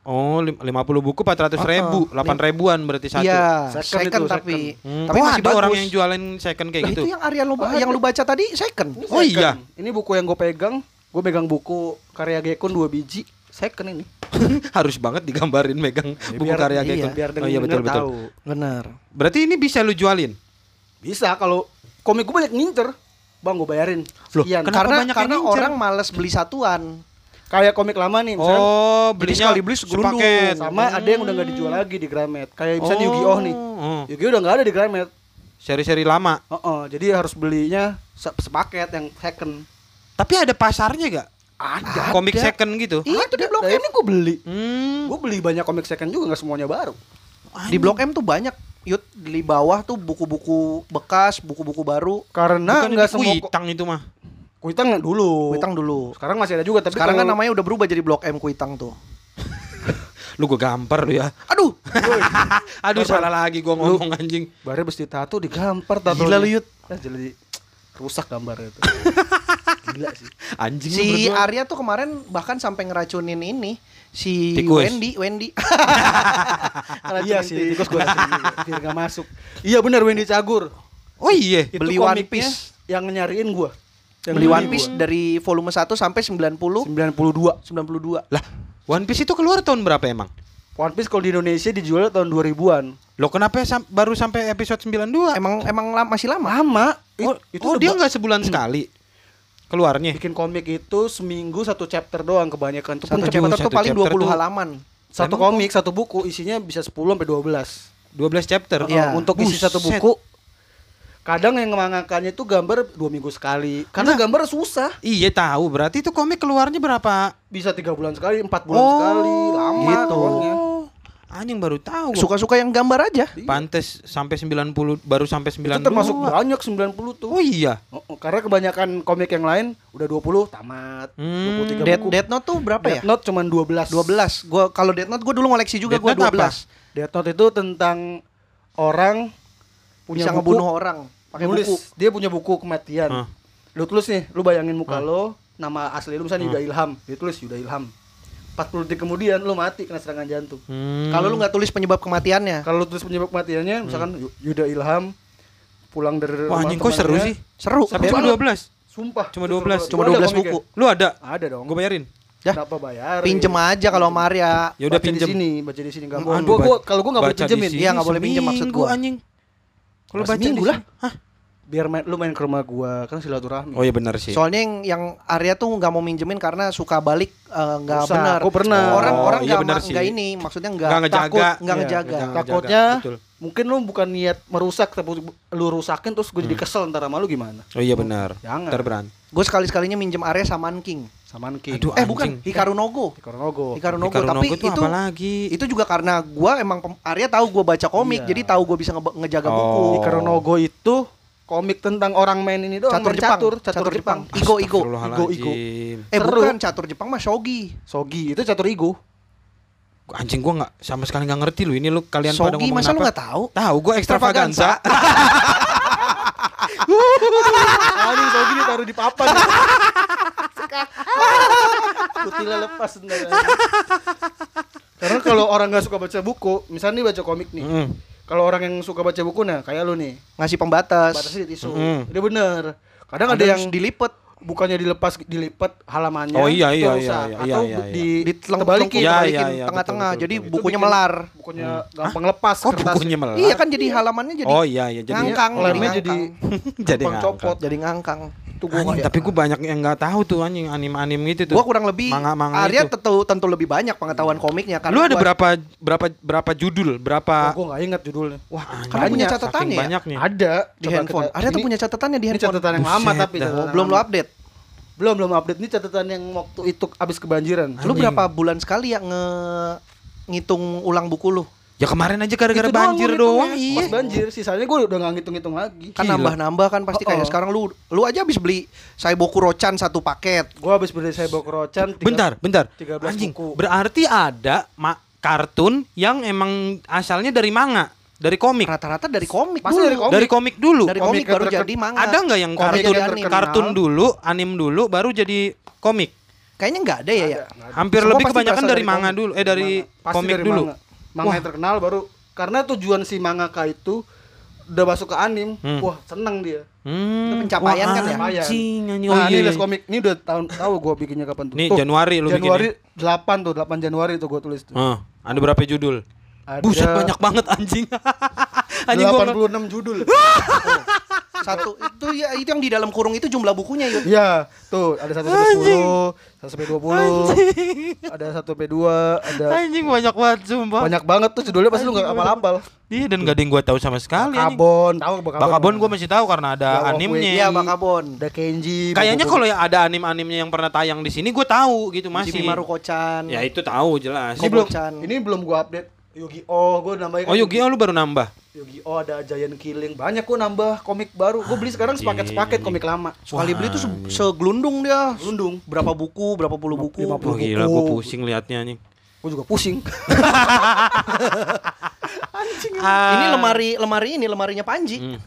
Oh, lim- 50 buku 400 ribu, Uh-uh. 8 ribuan berarti satu. Iya, Second second, itu, tapi Hmm. tapi oh, masih ada bagus. orang yang jualan second kayak Lah, gitu. itu yang Arya lu, Ada. yang lu baca tadi second. Oh, iya. Ini buku yang gue pegang. Gue pegang buku karya Gekun dua biji. Second ini. <laughs> Harus banget digambarin megang buku biar- karya iya, Gekun. Biar oh iya betul betul. tahu. Benar. Berarti ini bisa lu jualin. Bisa kalau komik gue banyak ngincer. Bang gue bayarin. Loh, Sekian. karena banyak yang karena ngincer? orang males beli satuan. Kayak komik lama nih misalkan. Oh, belinya sekali beli segelundung. Sama ada yang udah nggak dijual lagi di Gramet. Kayak misalnya Yu-Gi-Oh nih. Oh. Yu-Gi-Oh udah nggak ada di Gramet. Seri-seri lama. Oh, oh, jadi harus belinya se- sepaket yang second. Tapi ada pasarnya gak? Ada. Komik second gitu. Iya, itu di Blok Nah, M. ini gue beli. Hmm. Gue beli banyak komik second juga nggak semuanya baru. Di Blok M tuh banyak. Yud di bawah tuh buku-buku bekas, buku-buku baru. Karena Bukan nggak semua Kuitang itu mah. Kuitang dulu. Kuitang dulu. Sekarang masih ada juga tapi Sekarang kan namanya udah berubah jadi Blok M Kuitang tuh. <laughs> Lu gue gampar lu ya. Aduh, <laughs> Aduh salah lagi gua ngomong anjing. Bare besti tato digampar tato. Gila lu, Yud. jadi rusak gambarnya itu. <laughs> Gila sih. Anjing si berdua. Arya tuh kemarin bahkan sampai ngeracunin ini si Tikus. Wendy, Wendy. <laughs> iya sih, tikus gue <laughs> biar nggak masuk. Iya benar Wendy Cagur. Oh iya. Itu Beli One Piece. yang nyariin gua. Yang Beli One gua. Piece dari volume 1 sampai 90 92. 92. Lah, One Piece itu keluar tahun berapa emang? One Piece kalau di Indonesia dijual tahun 2000-an. Lo kenapa sam- baru sampai episode 92? Emang emang lam- masih lama. Lama. Oh, It- oh dia nggak sebulan sekali keluarnya. bikin komik itu seminggu satu chapter doang kebanyakan tuh Satu chapter tuh satu paling chapter 20 tuh- halaman. satu Emang komik satu buku isinya bisa 10 sampai 12. 12 chapter. Iya. Oh, untuk isi satu buku kadang yang mengangakannya itu gambar dua minggu sekali karena gambar susah Iya tahu, berarti itu komik keluarnya berapa? bisa tiga bulan sekali empat bulan sekali lama gitu. Anjing baru tahu. Suka-suka yang gambar aja. Pantes sampai 90 baru sampai 92. itu termasuk banyak 90 tuh Oh iya. Oh, oh, karena kebanyakan komik yang lain udah 20 tamat Hmm. 23 Death, buku Death Note tuh berapa ya? Death Note cuman 12 12. Gua kalau Death Note gua dulu ngoleksi juga Death gua Note apa? 12. Death Note itu tentang orang punya Bisa buku, ngebunuh orang pakai buku. Dia punya buku kematian. Hah. Lu tulis nih, lu bayangin muka lo, nama asli lu misalnya Yuda Ilham. Dia tulis Yuda Ilham. 40 detik kemudian lu mati kena serangan jantung. Hmm. Kalau lu nggak tulis penyebab kematiannya, Kalau lu tulis penyebab kematiannya misalkan Yu- Yuda Ilham pulang dari Wah anjing kok seru sih. seru. Tapi Sampai cuma lu- 12. Sumpah. Cuma itu 12. seru. Cuma Lu ada 12 komiknya? buku. Lu ada? Ada dong. Gue bayarin. Dah. Kenapa bayar? Pinjem aja kalau sama Arya. Ya udah Baca di pinjem. sini, baca di sini enggak bohong. Gua gua kalau gua enggak boleh pinjemin. Iya, nggak boleh pinjem maksud gua. anjing. Kalau baca di lah. sini- Hah? Biar main, lu main ke rumah gua kan silaturahmi. Oh iya benar sih. Soalnya yang yang Arya tuh nggak mau minjemin karena suka balik eh, nggak Usah, benar. aku pernah. Orang Oh, orang iya nggak sih. nggak ini, maksudnya nggak takut, nggak Iya, ngejaga. ngejaga. Takutnya betul. mungkin lu bukan niat merusak tapi lu rusakin terus gue jadi kesel ntar sama lu gimana? Oh iya benar. Jangan. Terberan. Gue sekali sekalinya minjem Arya sama King. Saman King. Aduh, Eh anjing. bukan, Hikaru Nogo. Hikarunogo. Hikaru Nogo. Hikaru Tapi Nogo tuh itu apa lagi? itu juga karena gua emang Arya tahu gua baca komik, Iya. jadi tahu gua bisa nge- ngejaga Oh. buku. Hikarunogo itu komik tentang orang main ini doang. Catur Jepang, catur, catur, catur Jepang. Jepang. Igo Igo. Astagfirullahaladzim. Eh Seru. bukan catur Jepang mah shogi. Sogi itu catur Igo. Anjing gua nggak sama sekali nggak ngerti lu ini lu kalian pada Shogi ngomong masa lu apa? nggak tahu? Tahu gua ekstravaganza. Anjing Sogi ditaruh di papan. Kutila lepas. Karena kalau orang nggak suka baca buku, misalnya nih baca komik nih. Mm. Kalau orang yang suka baca buku nah kayak lu nih, Ngasih pembatas. batasnya di tisu. Mm. Dia bener. Kadang ada, Ada yang dilipet. bukannya dilepas dilipat halamannya. Oh, iya, itu iya, rusak. iya, iya, Atau iya, iya. di. Iya, balikin iya, iya, tengah-tengah. betul, Jadi betul, bukunya bikin melar. Bukunya gampang lepas Kok kertasnya. bukunya melar? Iya kan jadi halamannya jadi Oh iya iya jadi ngangkang, lemnya jadi jadi ngangkang. <laughs> copot. jadi ngangkang. Itu gua Anjing, tapi gue banyak yang nggak tahu tuh anjing anim-anim gitu tuh. Gua kurang lebih Manga-manga Arya itu. tentu tentu lebih banyak pengetahuan komiknya karena Lu ada gua- berapa berapa berapa judul? Oh, Berapa? gua nggak ingat judulnya. Wah, Karena punya banyak, catatan saking ya? Banyaknya. Ada di Coba handphone. kita- Arya tuh ini- punya catatannya di Ini handphone. catatan yang lama Buset tapi Oh, belum yang lu lama. update. Belum belum update ini catatan yang waktu itu abis kebanjiran. Lu Anjing. berapa bulan sekali ya nge ngitung ulang buku lu? Ya kemarin aja gara-gara doang banjir doang. ngitungnya. Pas Iya. banjir, sisanya gue udah nggak ngitung-ngitung lagi. Kan nambah-nambah kan pasti Oh, kayak oh. sekarang lu lu aja habis beli Saiboku Rocan satu paket. Gue abis beli saya bawa kerocan. tiga- Bentar, bentar. 13 Anjing. buku. Berarti ada ma- kartun yang emang asalnya dari manga, dari komik. Rata-rata dari komik dulu. dari komik. Dari komik dulu. Dari Komik komik baru jadi manga. Ada nggak yang Komik kartun yang kartun dulu, anim dulu baru jadi komik? Kayaknya nggak ada ya ya. Hampir Semua lebih kebanyakan berasal dari, manga dulu, eh dari Manga. Pasti komik dari dulu. Manga, Manga yang terkenal baru karena tujuan si mangaka itu udah masuk ke anim, Hmm. wah seneng dia. Hmm, Itu pencapaian wah, kan ya? Anjing, anjing. Oh nah, iya. ini les iya. komik, ini udah tahun tahu gue bikinnya kapan tuh. Nih Tuh, Januari lu Januari bikin. 8 tuh, 8 Januari tuh gue tulis tuh. Oh, ada berapa judul? Ada Buset banyak banget anjing. <laughs> anjing gua nggak- 86 judul. <laughs> Satu itu ya itu yang di dalam kurung itu jumlah bukunya Yud. Iya, tuh ada 1 sampai 10, 1 sampai 20. Ada 1 sampai 2, ada Anjing banyak banget sumpah. banyak banget tuh judulnya pasti lu enggak hafal-hafal. Iya dan gak ada yang gua tahu sama sekali. Bakabon, tahu Bakabon. Bakabon gua masih tahu karena ada animnya. Iya, Bakabon. ada Kenji. Kayaknya kalau ya ada anim-animnya yang pernah tayang di sini gue tahu gitu masih. Masih Maruko-chan. Ya itu tahu jelas. ini belum ini belum gua update Yu-Gi-Oh, gua nambahin Oh Yu-Gi-Oh lu baru nambah. Yu-Gi-Oh ada Giant Killing. Banyak gua nambah komik baru. Gua beli sekarang sepaket-sepaket komik lama. Sekali beli tuh se- segelundung dia. Lundung. Berapa buku, berapa puluh buku. 50 Wah gila buku. gue pusing liatnya anjing. Gua juga pusing. <laughs> Ini lemari lemari ini lemarinya Panji. Hmm.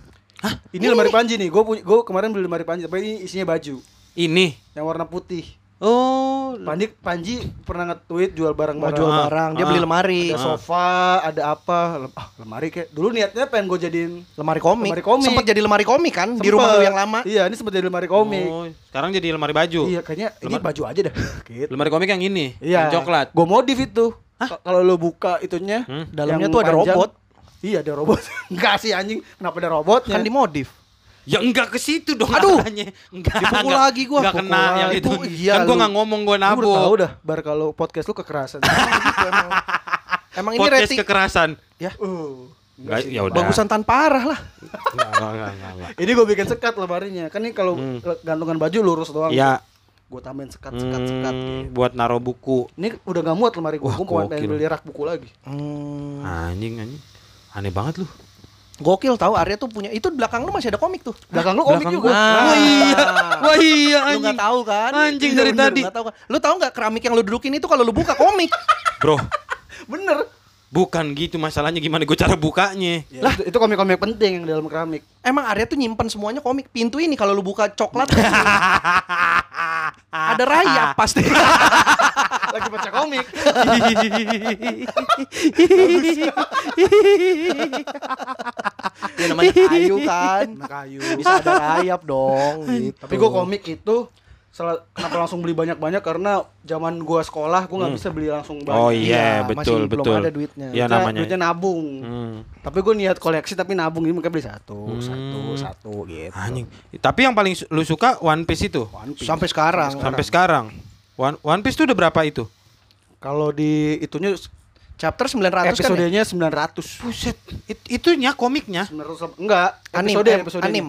ini lemari Panji nih. Gua pu- gua kemarin beli lemari Panji, tapi ini isinya baju Ini. yang warna putih. Oh. Panji Panji pernah nge-tweet jual Mau barang-barang. jual Ah, barang, dia ah. beli lemari. Ada sofa, ada apa? Lem- Ah, lemari kayak. Dulu niatnya pengen gue jadiin Lemari komik. Lemari komik. Sempat jadi lemari komik kan di Sempet. rumah lu yang lama. Iya, ini sempat jadi lemari komik. Oh, sekarang jadi lemari baju. Iya, kayaknya ini Lemari- baju aja dah. <laughs> gitu. Lemari komik yang ini, Iya. yang coklat. Gue modif itu. Ka- Kalau lu buka itunya, Hmm? Dalamnya tuh ada panjang- robot. Iya, ada robot. <laughs> Enggak sih anjing, kenapa ada robotnya? Kan dimodif. Ya enggak ke situ dong Aduh. arahnya. Enggak. Dipukul enggak. lagi gua. Enggak Pukul kena yang lagi. itu. Itu iya, kan gua enggak ngomong gua Gua udah tahu nabok. dah, bar kalau podcast lu kekerasan. <laughs> Emang ini Podcast rating kekerasan. ya uh, Enggak, ya udah. bagusan tanpa arah lah. Enggak, enggak, enggak. Ini gue bikin sekat lemarinya. Kan ini kalau Hmm. gantungan baju lurus doang. Ya, Gue tambahin sekat, sekat, sekat. hmm, buat naruh buku. Ini udah gak muat lemari gue. Gue mau pengen beli rak buku lagi. Hmm. Anjing, anjing. Aneh banget lu. Gokil tahu Arya tuh punya itu di belakang lu masih ada komik tuh. Belakang lu komik Belakang juga. gua. Ah. Wah iya. <laughs> Wah iya Lu anjing. nggak tahu kan? Anjing Iya, dari bener, tadi. tahu kan? Lu tahu nggak keramik yang lu dudukin itu kalau lu buka komik? Bro, <laughs> Bener. Bukan gitu masalahnya gimana gue cara bukanya. Lah, itu, komik-komik penting yang di dalam keramik. Emang Arya tuh nyimpen semuanya komik. Pintu ini kalau lu buka coklat ada <laughs> rayap pasti. <laughs> Lagi baca komik. <laughs> ya namanya kayu kan. Kayu. Bisa ada rayap dong gitu. Tapi gue komik itu salah kenapa langsung beli banyak-banyak karena zaman gua sekolah gua nggak bisa beli langsung banyak. Oh iya, Iya, betul masih belum betul. ada duitnya. Iya Duitnya- namanya. duitnya nabung. Hmm. Tapi gue niat koleksi tapi nabung ini makanya beli satu, satu, Hmm. satu gitu. Anjing. Tapi yang paling lu suka One Piece itu One Piece. Sampai sekarang. sampai sekarang. One, One Piece itu udah berapa itu? Kalau di itunya Chapter 900 kan ya? episodenya 900. Buset, it, itunya komiknya. 900 enggak, Anim, episode eh, episodenya.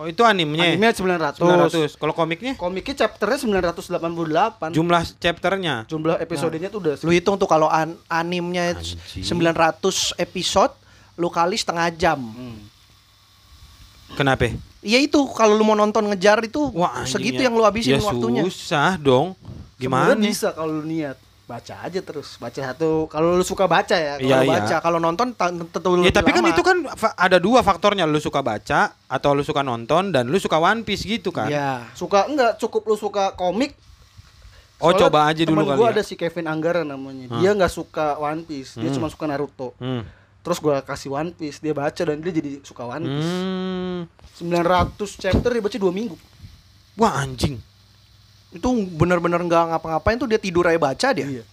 Oh, itu animenya. Animenya 900. 900. Kalau komiknya Komiknya chapternya 988. jumlah chapternya. Jumlah episodenya tuh udah Lu hitung tuh kalau an animnya Anjing. 900 episode, lu kali setengah jam. Hmm. Kenapa? Iya itu kalau lu mau nonton ngejar itu Wah, segitu ya. yang lu habisin ya, waktunya. susah dong. Gimana? Sebenarnya bisa kalau lu niat. Baca aja terus. Baca satu. Kalau lu suka baca ya. Iya, Kalau iya. baca, kalau nonton tentu Ya lebih tapi kan lama. itu kan ada dua faktornya lu suka baca atau lu suka nonton dan lu suka One Piece gitu kan. Iya. Suka enggak cukup lu suka komik. Oh Soalnya coba aja dulu kali gua ya. ada si Kevin Anggara namanya. Dia nggak suka One Piece. Dia Hmm. cuma suka Naruto. Hmm. Terus gua kasih One Piece, dia baca dan dia jadi suka One Piece. Hmm. 900 chapter dia baca 2 minggu. Wah anjing. Itu bener-bener nggak ngapa-ngapain tuh dia tidur aja baca dia. Iya.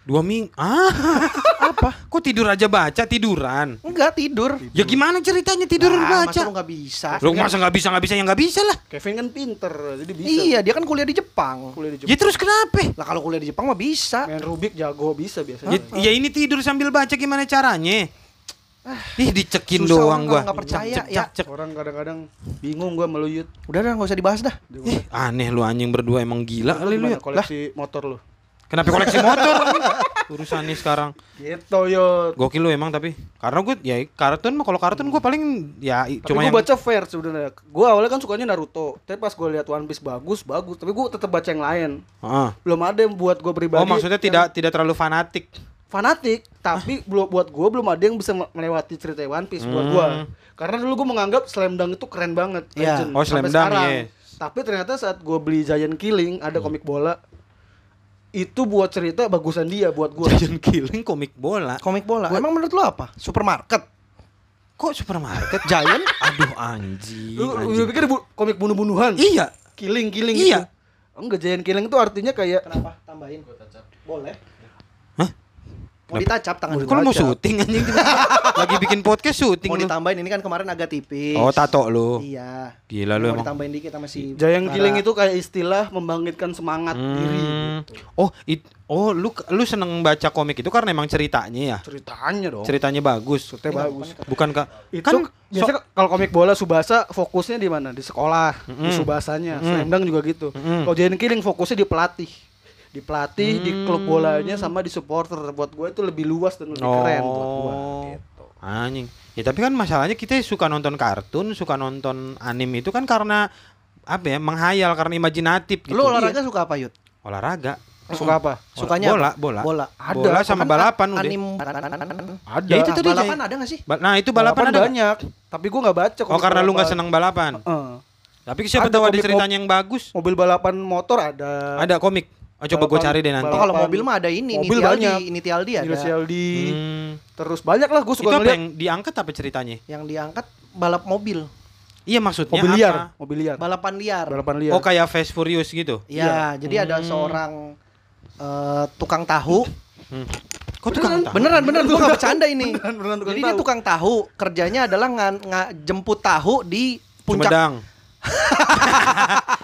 Dua minggu. Ah. <laughs> Apa? Kok tidur aja baca tiduran? Enggak tidur. Ya gimana ceritanya tidur Nah, baca? Masa lu nggak bisa? Lu masa nggak bisa nggak bisa ya nggak bisa lah. Kevin kan pinter, jadi bisa. Iya, dia kan kuliah di Jepang. Kuliah di Ya Jepang. terus kenapa? Lah kalau kuliah di Jepang mah bisa. Main Rubik jago bisa biasanya. Ya, ya ini tidur sambil baca gimana caranya? Ih dicekin Susah doang gua. kalau nggak percaya, Cek, ya. cek, cek. Orang kadang-kadang bingung gua meluyut. Udah dah nggak usah dibahas dah. Ih, aneh lu anjing berdua emang gila kali lu ya. koleksi motor lu? Kenapa koleksi motor? <laughs> Urusannya sekarang. Gitu yot. Gokil lu emang tapi. Karena gue ya kartun mah kalau kartun gue paling ya Tapi cuma gue yang baca fair sebenarnya. Gue awalnya kan sukanya Naruto. Tapi pas gue lihat One Piece bagus, bagus. Tapi gue tetap baca yang lain. Heeh. Belum ada yang buat gue pribadi. Oh maksudnya yang tidak tidak terlalu fanatik. Fanatik. Tapi belum buat gue belum ada yang bisa me- melewati cerita One Piece buat gue. Hmm. Karena dulu gue menganggap Slam Dunk itu keren banget. Iya. legend, Oh, Slam sampai Dunk, sekarang. iya. Tapi ternyata saat gue beli Giant Killing ada komik bola. Itu buat cerita bagusan dia buat gue. Giant Killing komik bola. Komik bola. Emang menurut lu apa? Supermarket. Kok supermarket? Giant? <laughs> Aduh anjing. Lu, lu anjing. pikir bu- komik bunuh-bunuhan? Iya. Killing, killing Iya. gitu. Enggak, Giant Killing itu artinya kayak Kenapa? Tambahin. Boleh. Mau ditacap tangan Kok lu mau syuting anjing? Lagi bikin podcast syuting Mau lu. ditambahin ini kan kemarin agak tipis. Oh, tato lu. Iya. Gila lu Mau emang. ditambahin dikit sama si Giant Bara. Killing itu kayak istilah membangkitkan semangat diri. Hmm. gitu. Oh, it, oh lu lu seneng baca komik itu karena emang ceritanya ya. Ceritanya dong. Ceritanya bagus. Ceritanya bagus. Bukan kak? Itu Kan biasanya kalau komik bola Subasa fokusnya di mana? Di sekolah, di Mm-mm. Subasanya. Mm-mm. Slam Dunk juga gitu. Mm-mm. Kalau Giant Killing fokusnya di pelatih. Di pelatih, di klub Hmm. bolanya sama di supporter. Buat gue itu lebih luas dan lebih keren buat gue. Oh. Gitu. Anjing. Ya tapi kan masalahnya kita suka nonton kartun, suka nonton anime itu kan karena apa ya? Menghayal karena imajinatif gitu. Lu olahraga suka apa, Yud? Olahraga. Suka apa? Sukanya bola, apa? bola. Bola. Ada. Bola sama Kan balapan udah. Anim Ada. Ya itu tadi, balapan ada gak sih? Ba- Nah, itu balapan, ada nggak? banyak. Tapi gue nggak baca. Oh, karena lu nggak balapan. seneng balapan. Heeh. Tapi siapa Ada tahu ada ceritanya yang bagus. Mobil balapan motor ada. Ada komik. Oh, coba gue cari deh nanti. Oh, kalau mobil mah ada ini, Mobil Nitialdi, banyak. Nitialdi ada. Inisialdi. Hmm. Terus banyak lah gue Itu suka apa ngeliat yang diangkat apa ceritanya? Yang diangkat balap mobil, Iya maksudnya mobil apa? liar, mobil liar. balapan liar. Balapan liar. Oh kayak Fast Furious gitu. Ya, jadi ada Hmm. seorang eh, tukang tahu Hmm. Kok tukang tahu? Beneran beneran gua gak bercanda ini. <laughs> Beneran, beneran tukang Jadi dia tahu. tukang tahu, kerjanya adalah ngan, nga- jemput tahu di puncak Sumedang.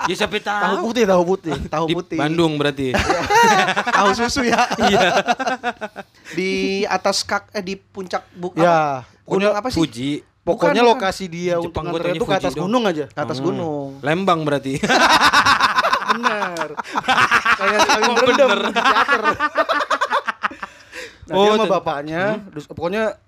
Ya siapa tahu. Tahu putih, tahu putih. tahu Di putih. Bandung berarti. <laughs> tahu susu ya. Iya. di atas kak eh di puncak bu Ya, apa? gunung apa sih? Fuji. pokoknya Bukan, lokasi dia untuk Jepang taunya itu ke atas dong. gunung aja. Ke atas Hmm. gunung. Lembang berarti. <laughs> Bener. Kayak <laughs> saling Oh, berendam bener. di teater. nah, Oh, dia sama ten- bapaknya, dus- pokoknya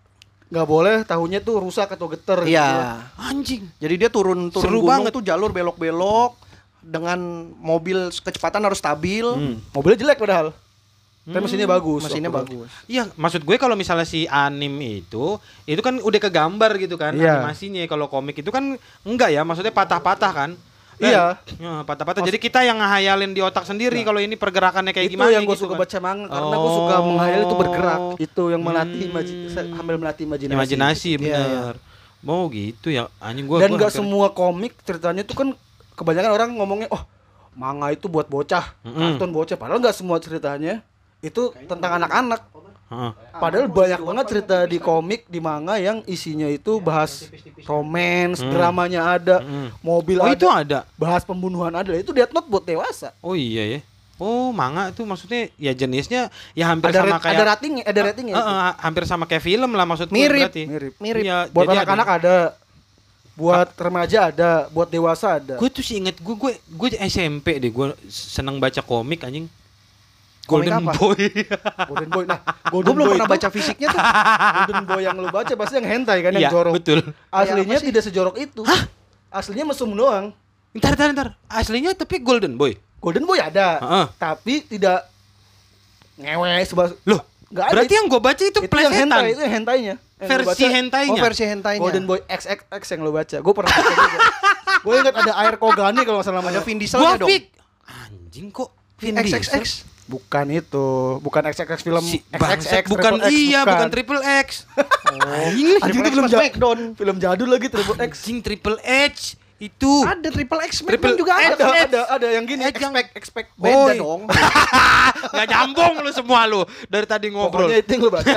nggak boleh tahunya tuh rusak atau geter. gitu. Iya. Anjing. Jadi dia turun turun Seru gunung banget. tuh jalur belok-belok dengan mobil kecepatan harus stabil. Hmm. Mobilnya jelek padahal. Tapi mesinnya bagus. Mesinnya bagus. Iya, maksud gue kalau misalnya si anim itu, itu kan udah kegambar gitu kan Iya. animasinya. Kalau komik itu kan enggak ya, maksudnya patah-patah kan. Iya. Ya, patah-patah. Jadi kita yang ngehayalin di otak sendiri kalau ini pergerakannya kayak itu gimana yang gue gitu suka kan. baca manga karena gue suka Oh. menghayal itu bergerak. Itu yang melatih Hmm. imaji, melatih imajinasi. Imajinasi Iya, bener. Mau gitu ya, anjing gua Dan nggak hampir- semua komik ceritanya tuh kan kebanyakan orang ngomongnya oh manga itu buat bocah, Mm-mm. kartun bocah. Padahal nggak semua ceritanya itu tentang anak-anak. Heeh. Padahal banyak banget cerita di komik di manga yang isinya itu bahas romance, dramanya ada, Mm. mobil Oh, ada, itu ada. bahas pembunuhan ada. Itu Death Note buat dewasa. Oh iya ya. Oh, manga tuh maksudnya ya jenisnya ya hampir Ada sama rat- kayak ada ratingnya, ada ratingnya. Eh, eh, hampir sama kayak film lah maksud gue Mirip. berarti. Mirip. Mirip. Iya, Buat anak-anak ada. Buat remaja ada, buat dewasa ada. Gue tuh sih inget gue gue gue SMP deh gue seneng baca komik anjing. Golden apa? Boy. <laughs> Golden Boy. Nah, Gue Golden belum Boy pernah itu- baca fisiknya tuh. Golden Boy yang lu baca pasti yang hentai kan yang jorok. betul. Aslinya sih? tidak sejorok itu. Aslinya mesum doang. Ntar, ntar, ntar. Aslinya tapi Golden Boy. Golden Boy ada, Heeh. tapi tidak ngewe sebab Loh, Nggak ada. berarti yang gue baca itu, itu yang hentai, itu yang hentainya. Yang Versi baca, hentainya. Oh, versi hentainya. Golden Boy XXX yang lu baca. Gue pernah baca juga. <laughs> Gue ingat ada air Kogani kalau nggak salah namanya. Vin Diesel Gua dong. Anjing kok Vin Diesel? XXX. Bukan itu, bukan XXX film Si XXX bangsat, bukan X, iya, bukan Triple X. Anjing, Anjing itu X film pas ja- Smackdown. Film jadul lagi Triple X. Anjing Triple H itu. Ada Triple X Triple juga X. ada. Ada, ada, ada yang gini, yang- expect, expect. Beda dong. <laughs> Nggak nyambung lu semua lu dari tadi ngobrol. Pokoknya itu lu baca.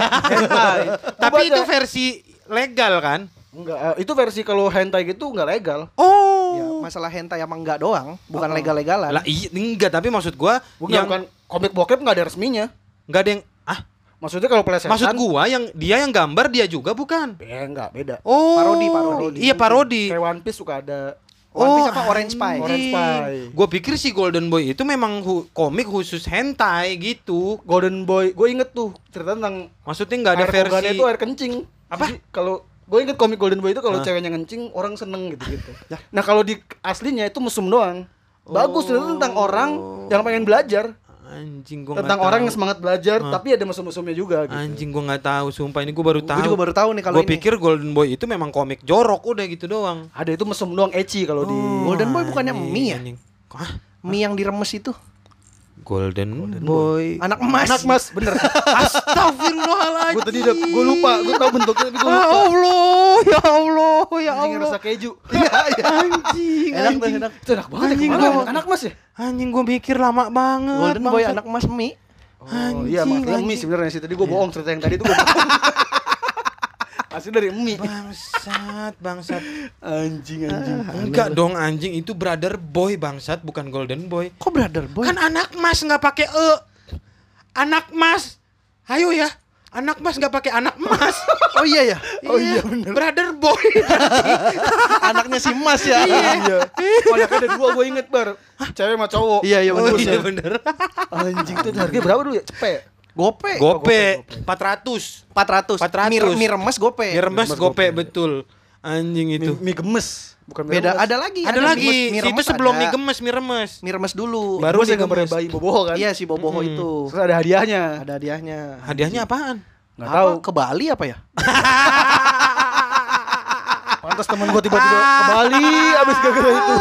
<laughs> Tapi baca. itu versi legal kan? Enggak, eh, itu versi kalau hentai gitu enggak legal. Oh. Ya, masalah hentai emang enggak doang, bukan Oh. legal-legalan. Lah iya enggak, tapi maksud gua Bukan, yang bukan komik bokep enggak ada resminya. enggak ada yang ah, Maksudnya kalau plesetan maksud gua yang dia yang gambar dia juga bukan. Ya enggak, beda. Oh. Parodi, parodi. Iya, parodi. Kayak One Piece suka ada. One Piece apa? Orange Pie? Orange Pie. Gua pikir si Golden Boy itu memang hu- komik khusus hentai gitu. Golden Boy, gue inget tuh cerita tentang Maksudnya nggak ada air versi itu air kencing. Apa? Kalau gue inget komik Golden Boy itu kalau ceweknya ngencing orang seneng gitu gitu. <laughs> Nah kalau di aslinya itu mesum doang. Bagus Oh. itu tentang orang yang pengen belajar anjing gua tentang orang tahu. yang semangat belajar Hah? tapi ada mesum-mesumnya juga gitu. Anjing gua nggak tahu, sumpah ini gua baru tahu. Gue juga baru tahu nih kalau Gua ini. pikir Golden Boy itu memang komik jorok udah gitu doang. Ada itu mesum doang eci kalau di Golden Boy bukannya anjing, mie ya? anjing. Hah? Mie yang diremes itu. Golden, Boy. Anak emas. Anak Mas, bener. <laughs> Astagfirullahaladzim. gue tadi udah gue lupa, gue tahu bentuknya tapi gue Ya lupa. Allah, ya Allah, ya Anjing Allah. rasa keju. Iya, <laughs> iya. <laughs> Anjing, Enak anjing. enak. Itu enak banget Anjing, ya ke mana? gua- Anak Mas ya? Anjing gua mikir lama banget. Golden Boy anak emas mie. Oh, iya, Anjing, makanya mie anjing. sebenarnya sih. Tadi gue bohong cerita yang tadi itu gue bohong. Asli dari mie. Bangsat, bangsat. Anjing, anjing. Enggak dong anjing itu brother boy bangsat bukan golden boy. Kok brother boy? Kan anak mas nggak pakai e. Anak mas. Ayo ya. Anak mas nggak pakai anak mas. <laughs> Oh iya ya. Oh iya, bener. Brother boy. <laughs> Anaknya si Mas ya. Iya. <laughs> Oh, anaknya ada dua gue inget bar. Cewek sama cowok. Iya, iya, oh bener. iya bener. Anjing itu harganya berapa dulu ya? Cepet. Gope. Gope 400. 400. 400. Mie, mie remes gope. Mie remes gope gope. betul. Anjing Mie, itu. mie gemes. Bukan mie Beda, remes. ada lagi. Ada mie lagi. remes- mie itu remes sebelum ada. mie gemes, mie remes. Mie remes dulu. Baru sih mie gambarnya bayi boboho kan. Iya si Boboho Hmm. itu. Terus ada hadiahnya. Ada hadiahnya. Hadiahnya apaan? Nggak Apa? tahu. Ke Bali apa ya? <laughs> Pantas temen gue tiba-tiba ke Bali abis gara-gara itu. <laughs>